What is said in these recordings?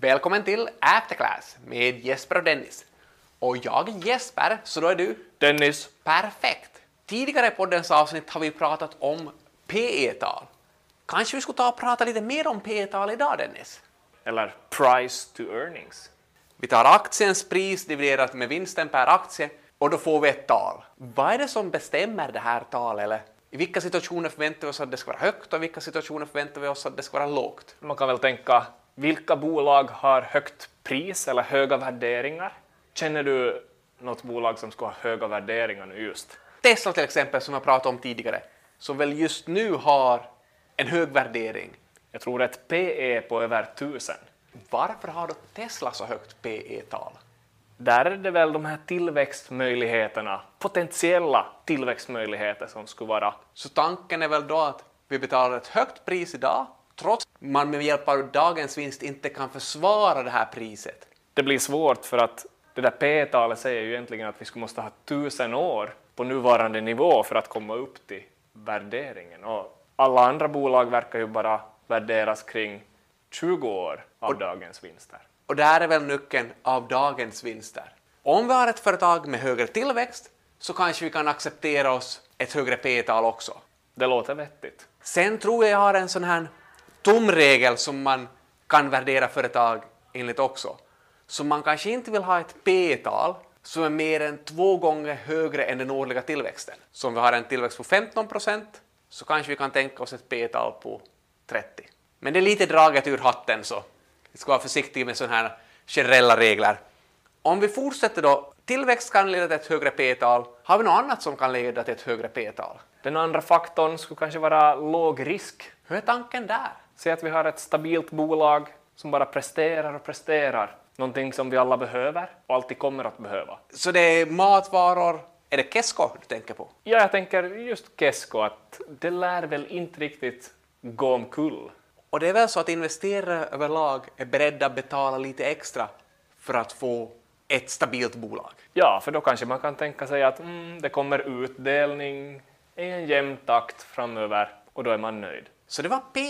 Välkommen till Afterclass med Jesper och Dennis. Och jag är Jesper, så då är du Dennis. perfekt. Tidigare i poddens avsnitt har vi pratat om PE-tal. Kanske vi skulle ta och prata lite mer om PE-tal idag, Dennis? Eller price to earnings. Vi tar aktiens pris dividerat med vinsten per aktie och då får vi ett tal. Vad är det som bestämmer det här talet? Eller i vilka situationer förväntar vi oss att det ska vara högt och i vilka situationer förväntar vi oss att det ska vara lågt? Man kan väl tänka, vilka bolag har högt pris eller höga värderingar? Känner du något bolag som ska ha höga värderingar nu just? Tesla till exempel, som jag pratade om tidigare, som väl just nu har en hög värdering. Jag tror ett PE på över 1000. Varför har då Tesla så högt PE-tal? Där är det väl de här tillväxtmöjligheterna, potentiella tillväxtmöjligheter som skulle vara. Så tanken är väl då att vi betalar ett högt pris idag, trots att man med hjälp av dagens vinst inte kan försvara det här priset. Det blir svårt för att det där P-talet säger ju egentligen att vi skulle måste ha tusen år på nuvarande nivå för att komma upp till värderingen. Och alla andra bolag verkar ju bara värderas kring 20 år av dagens vinster. Och där är väl nyckeln av dagens vinster. Om vi har ett företag med högre tillväxt så kanske vi kan acceptera oss ett högre P-tal också. Det låter vettigt. Sen tror jag jag har en sån här tumregel som man kan värdera företag enligt också. Så man kanske inte vill ha ett P-tal som är mer än två gånger högre än den årliga tillväxten. Så om vi har en tillväxt på 15 procent så kanske vi kan tänka oss ett P-tal på 30. Men det är lite draget ur hatten så vi ska vara försiktiga med sådana här generella regler. Om vi fortsätter då, tillväxt kan leda till ett högre P-tal. Har vi något annat som kan leda till ett högre P-tal? Den andra faktorn skulle kanske vara låg risk. Hur är tanken där? Säg att vi har ett stabilt bolag som bara presterar och presterar. Någonting som vi alla behöver och alltid kommer att behöva. Så det är matvaror, är det Kesko du tänker på? Ja, jag tänker just Kesko att det lär väl inte riktigt gå omkull. Och det är väl så att investerare överlag är beredda att betala lite extra för att få ett stabilt bolag. Ja, för då kanske man kan tänka sig att mm, det kommer utdelning i en jämn takt framöver och då är man nöjd. Så det var P,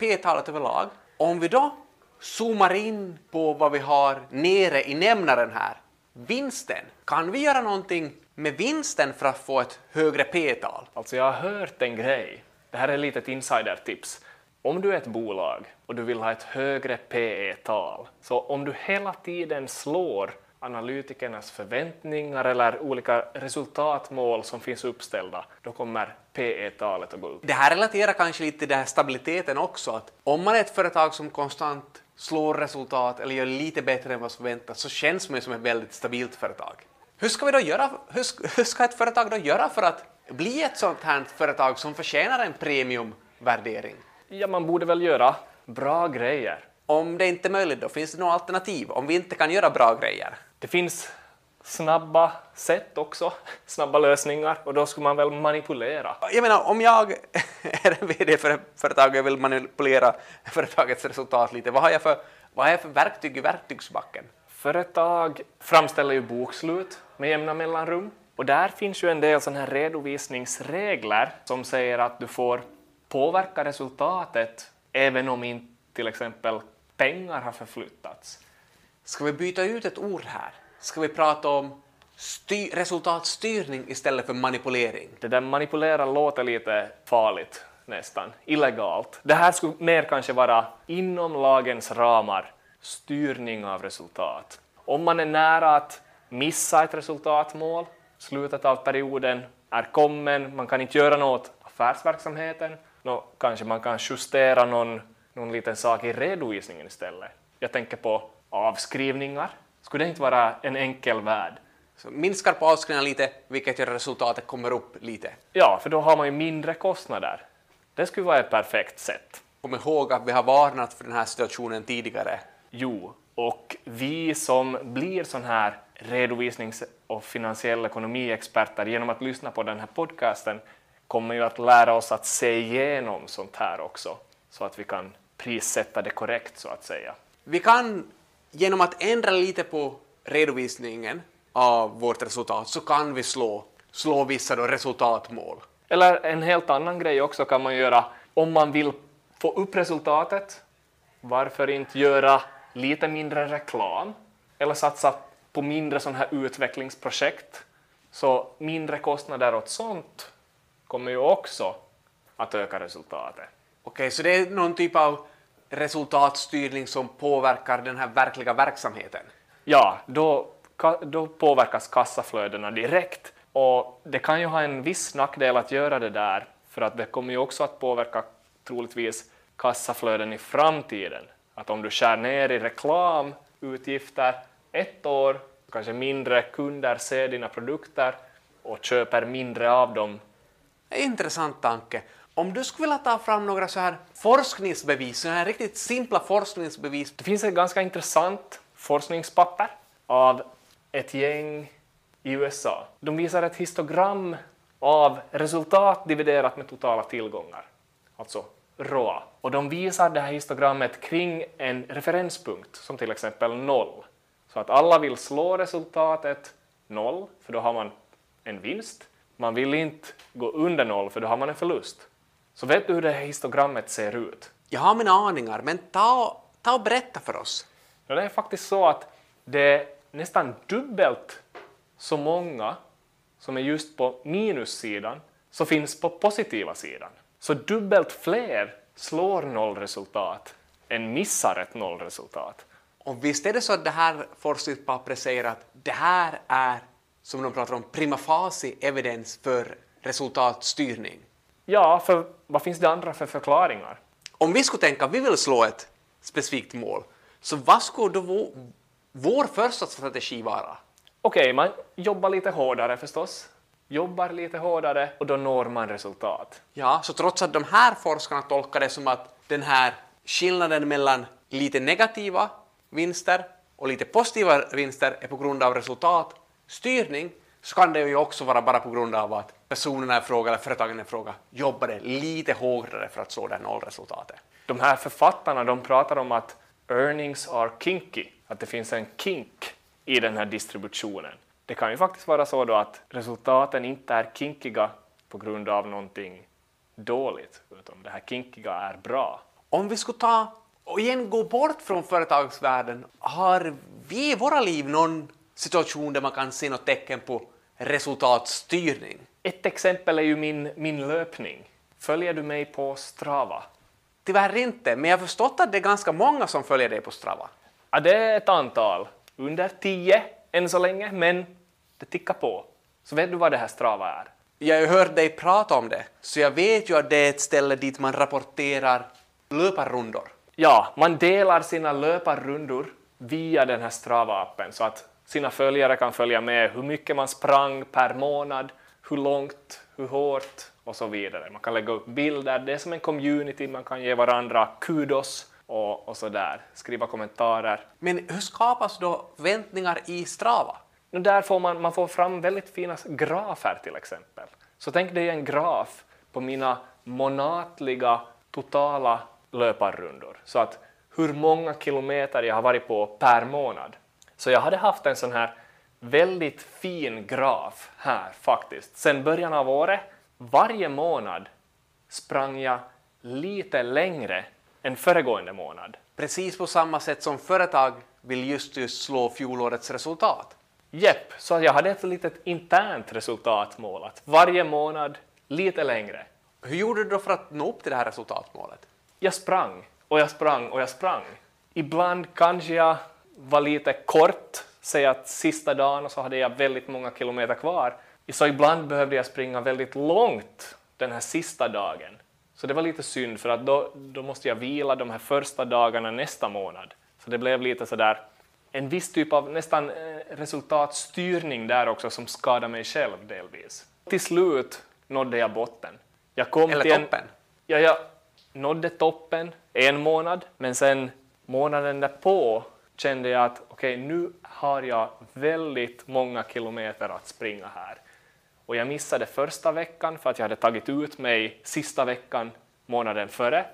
P-talet överlag. Om vi då zoomar in på vad vi har nere i nämnaren här, vinsten. Kan vi göra någonting med vinsten för att få ett högre P-tal? Alltså jag har hört en grej. Det här är lite ett insidertips. Om du är ett bolag och du vill ha ett högre PE-tal, så om du hela tiden slår analytikernas förväntningar eller olika resultatmål som finns uppställda, då kommer PE-talet att gå upp. Det här relaterar kanske lite till den här stabiliteten också, att om man är ett företag som konstant slår resultat eller gör lite bättre än vad som förväntas så känns man ju som ett väldigt stabilt företag. Hur ska, vi då göra, hur hur ska ett företag då göra för att bli ett sånt här företag som förtjänar en premiumvärdering? Ja, man borde väl göra bra grejer. Om det inte är möjligt då, finns det några alternativ? Om vi inte kan göra bra grejer? Det finns snabba sätt också, snabba lösningar och då skulle man väl manipulera. Jag menar, om jag är en VD för ett företag och jag vill manipulera företagets resultat lite, vad har jag för, vad har jag för verktyg i verktygsbacken? Företag framställer ju bokslut med jämna mellanrum och där finns ju en del sådana här redovisningsregler som säger att du får påverka resultatet även om inte till exempel pengar har förflyttats. Ska vi byta ut ett ord här? Ska vi prata om styr, resultatstyrning istället för manipulering? Det där manipulera låter lite farligt nästan, illegalt. Det här skulle mer kanske vara inom lagens ramar styrning av resultat. Om man är nära att missa ett resultatmål, slutet av perioden är kommen, man kan inte göra något åt affärsverksamheten, då kanske man kan justera någon, någon liten sak i redovisningen istället. Jag tänker på avskrivningar. Skulle det inte vara en enkel värld? Så minskar på avskrivningarna lite, vilket gör att resultatet kommer upp lite. Ja, för då har man ju mindre kostnader. Det skulle vara ett perfekt sätt. Kom ihåg att vi har varnat för den här situationen tidigare. Jo, och vi som blir sån här redovisnings och finansiell ekonomiexperter genom att lyssna på den här podcasten kommer ju att lära oss att se igenom sånt här också, så att vi kan prissätta det korrekt så att säga. Vi kan genom att ändra lite på redovisningen av vårt resultat så kan vi slå, slå vissa då resultatmål. Eller en helt annan grej också kan man göra om man vill få upp resultatet. Varför inte göra lite mindre reklam eller satsa på mindre sådana här utvecklingsprojekt. Så mindre kostnader åt sånt kommer ju också att öka resultatet. Okej, så det är någon typ av resultatstyrning som påverkar den här verkliga verksamheten? Ja, då, då påverkas kassaflödena direkt och det kan ju ha en viss nackdel att göra det där för att det kommer ju också att påverka troligtvis kassaflöden i framtiden. Att om du skär ner i reklamutgifter ett år, kanske mindre kunder ser dina produkter och köper mindre av dem. Intressant tanke. Om du skulle vilja ta fram några så här forskningsbevis, så här riktigt simpla forskningsbevis. Det finns ett ganska intressant forskningspapper av ett gäng i USA. De visar ett histogram av resultat dividerat med totala tillgångar, alltså ROA. Och de visar det här histogrammet kring en referenspunkt, som till exempel noll. Så att alla vill slå resultatet noll, för då har man en vinst. Man vill inte gå under noll, för då har man en förlust. Så vet du hur det här histogrammet ser ut? Jag har mina aningar, men ta, ta och berätta för oss. Ja, det är faktiskt så att det är nästan dubbelt så många som är just på minussidan som finns på positiva sidan. Så dubbelt fler slår nollresultat än missar ett nollresultat. Och visst är det så att det här forskningspappret säger att det här är, som de pratar om, prima facie evidens för resultatstyrning. Ja, för vad finns det andra för förklaringar? Om vi skulle tänka att vi vill slå ett specifikt mål, så vad skulle då vår, vår första strategi vara? Okej, man jobbar lite hårdare förstås. Jobbar lite hårdare och då når man resultat. Ja, så trots att de här forskarna tolkar det som att den här skillnaden mellan lite negativa vinster och lite positiva vinster är på grund av resultatstyrning, så kan det ju också vara bara på grund av att personerna i fråga eller företagen i fråga jobbade lite hårdare för att slå det här nollresultatet. De här författarna de pratar om att earnings are kinky, att det finns en kink i den här distributionen. Det kan ju faktiskt vara så då att resultaten inte är kinkiga på grund av någonting dåligt, utan det här kinkiga är bra. Om vi skulle ta och igen gå bort från företagsvärlden, har vi i våra liv någon situation där man kan se något tecken på resultatstyrning? Ett exempel är ju min, min löpning. Följer du mig på Strava? Tyvärr inte, men jag har förstått att det är ganska många som följer dig på Strava. Ja, det är ett antal. Under tio än så länge, men det tickar på. Så vet du vad det här Strava är? Jag har ju hört dig prata om det, så jag vet ju att det är ett ställe dit man rapporterar löparrundor. Ja, man delar sina löparrundor via den här Strava-appen så att sina följare kan följa med hur mycket man sprang per månad, hur långt, hur hårt och så vidare. Man kan lägga upp bilder, det är som en community, man kan ge varandra kudos och, och så där, skriva kommentarer. Men hur skapas då förväntningar i Strava? Där får man, man får fram väldigt fina grafer till exempel. Så tänk dig en graf på mina månatliga totala löparrundor. Så att hur många kilometer jag har varit på per månad. Så jag hade haft en sån här väldigt fin graf här faktiskt. Sen början av året, varje månad sprang jag lite längre än föregående månad. Precis på samma sätt som företag vill just, just slå fjolårets resultat. Jepp, så jag hade ett litet internt resultatmål att varje månad lite längre. Hur gjorde du då för att nå upp till det här resultatmålet? Jag sprang och jag sprang och jag sprang. Ibland kanske jag var lite kort, säg att sista dagen och så hade jag väldigt många kilometer kvar. Så ibland behövde jag springa väldigt långt den här sista dagen. Så det var lite synd för att då, då måste jag vila de här första dagarna nästa månad. Så det blev lite sådär en viss typ av nästan eh, resultatstyrning där också som skadade mig själv delvis. Till slut nådde jag botten. Jag kom Eller till en, toppen? Ja, jag nådde toppen en månad, men sen månaden därpå kände jag att okej, nu har jag väldigt många kilometer att springa här. Och jag missade första veckan för att jag hade tagit ut mig sista veckan månaden före,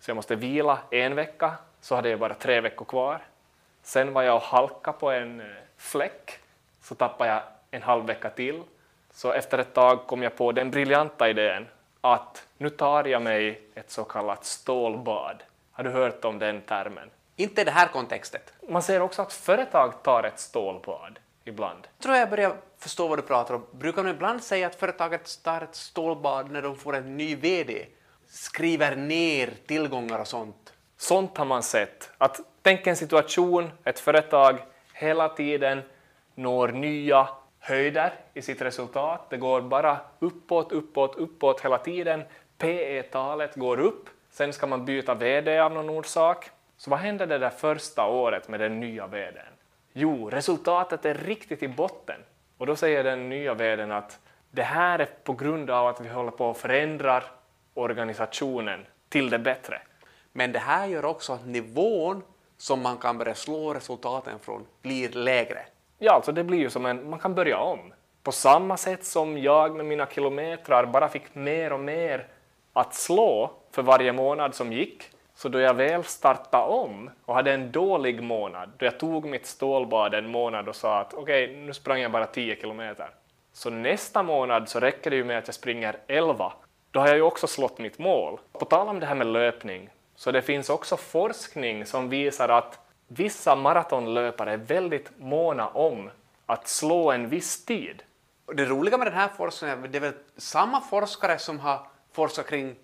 så jag måste vila en vecka, så hade jag bara tre veckor kvar. Sen var jag och halkade på en eh, fläck, så tappade jag en halv vecka till. Så efter ett tag kom jag på den briljanta idén att nu tar jag mig ett så kallat stålbad. Har du hört om den termen? Inte i det här kontextet. Man ser också att företag tar ett stålbad ibland. Jag tror jag börjar förstå vad du pratar om. Brukar man ibland säga att företaget tar ett stålbad när de får en ny VD? Skriver ner tillgångar och sånt. Sånt har man sett. Att tänk en situation, ett företag hela tiden når nya höjder i sitt resultat. Det går bara uppåt, uppåt, uppåt hela tiden. PE-talet går upp. Sen ska man byta VD av någon orsak. Så vad händer det där första året med den nya VDn? Jo, resultatet är riktigt i botten. Och då säger den nya VDn att det här är på grund av att vi håller på att förändra organisationen till det bättre. Men det här gör också att nivån som man kan börja slå resultaten från blir lägre. Ja, alltså det blir ju som en, man kan börja om. På samma sätt som jag med mina kilometrar bara fick mer och mer att slå för varje månad som gick, så då jag väl startade om och hade en dålig månad, då jag tog mitt stålbad en månad och sa att okej, okay, nu sprang jag bara 10 kilometer. Så nästa månad så räcker det ju med att jag springer 11. Då har jag ju också slått mitt mål. På tal om det här med löpning, så det finns också forskning som visar att vissa maratonlöpare är väldigt måna om att slå en viss tid. Det roliga med den här forskningen, det är väl samma forskare som har forskat kring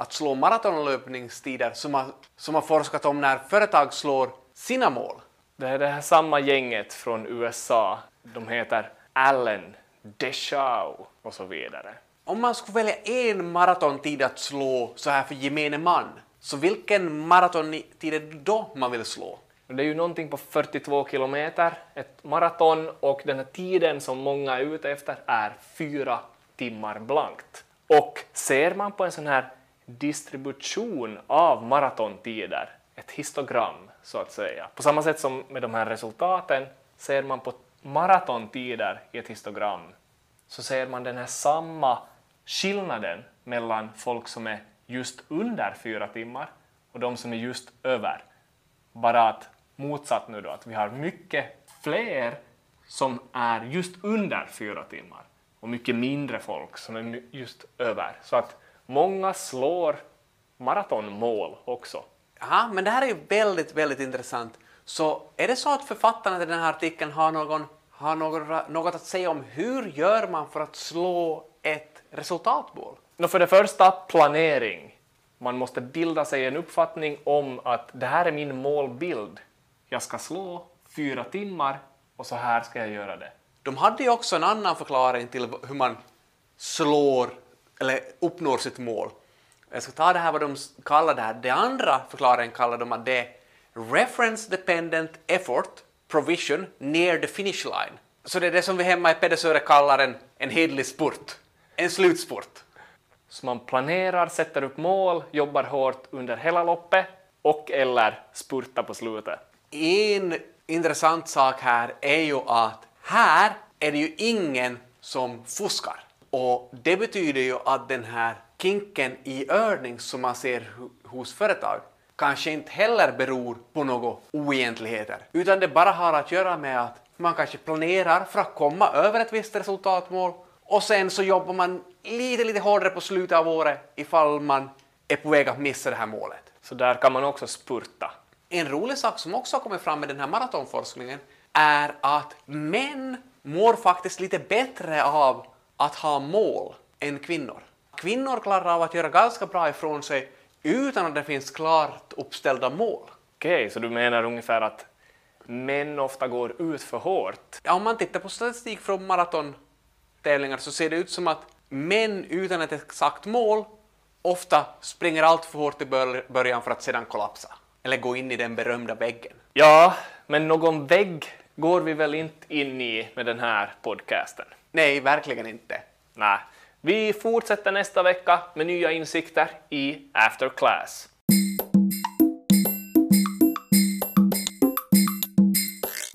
att slå maratonlöpningstider som har, som har forskat om när företag slår sina mål. Det är det här samma gänget från USA. De heter Allen, Deschau och så vidare. Om man skulle välja en maratontid att slå så här för gemene man, så vilken maratontid är det då man vill slå? Det är ju någonting på 42 kilometer, ett maraton, och den här tiden som många är ute efter är fyra timmar blankt. Och ser man på en sån här distribution av maratontider, ett histogram så att säga, på samma sätt som med de här resultaten ser man på maratontider i ett histogram så ser man den här samma skillnaden mellan folk som är just under fyra timmar och de som är just över. Bara att motsatt nu då, att vi har mycket fler som är just under fyra timmar och mycket mindre folk som är just över. Så att många slår maratonmål också. Ja, men det här är ju väldigt, väldigt intressant. Så är det så att författarna till den här artikeln har, någon, har något, något att säga om hur gör man för att slå ett resultatmål? No, för det första, planering. Man måste bilda sig en uppfattning om att det här är min målbild. Jag ska slå fyra timmar och så här ska jag göra det. De hade ju också en annan förklaring till hur man slår eller uppnår sitt mål. Jag ska ta det här vad de kallar det här. Det andra förklaringen kallar de att det är reference dependent effort provision near the finish line. Så det är det som vi hemma i Pedersöre kallar en, en hedlig spurt, en slutspurt. Så man planerar, sätter upp mål, jobbar hårt under hela loppet och eller spurtar på slutet. En intressant sak här är ju att här är det ju ingen som fuskar. Och det betyder ju att den här kinken i ördning som man ser hos företag kanske inte heller beror på några oegentligheter, utan det bara har att göra med att man kanske planerar för att komma över ett visst resultatmål och sen så jobbar man lite, lite hårdare på slutet av året ifall man är på väg att missa det här målet. Så där kan man också spurta. En rolig sak som också har kommit fram med den här maratonforskningen är att män mår faktiskt lite bättre av att ha mål än kvinnor. Kvinnor klarar av att göra ganska bra ifrån sig utan att det finns klart uppställda mål. Okej, okay, så du menar ungefär att män ofta går ut för hårt? Ja, om man tittar på statistik från maratontävlingar så ser det ut som att män utan ett exakt mål ofta springer allt för hårt i början för att sedan kollapsa. Eller gå in i den berömda väggen. Ja, men någon vägg går vi väl inte in i med den här podcasten? Nej, verkligen inte. Nej. Vi fortsätter nästa vecka med nya insikter i After Class.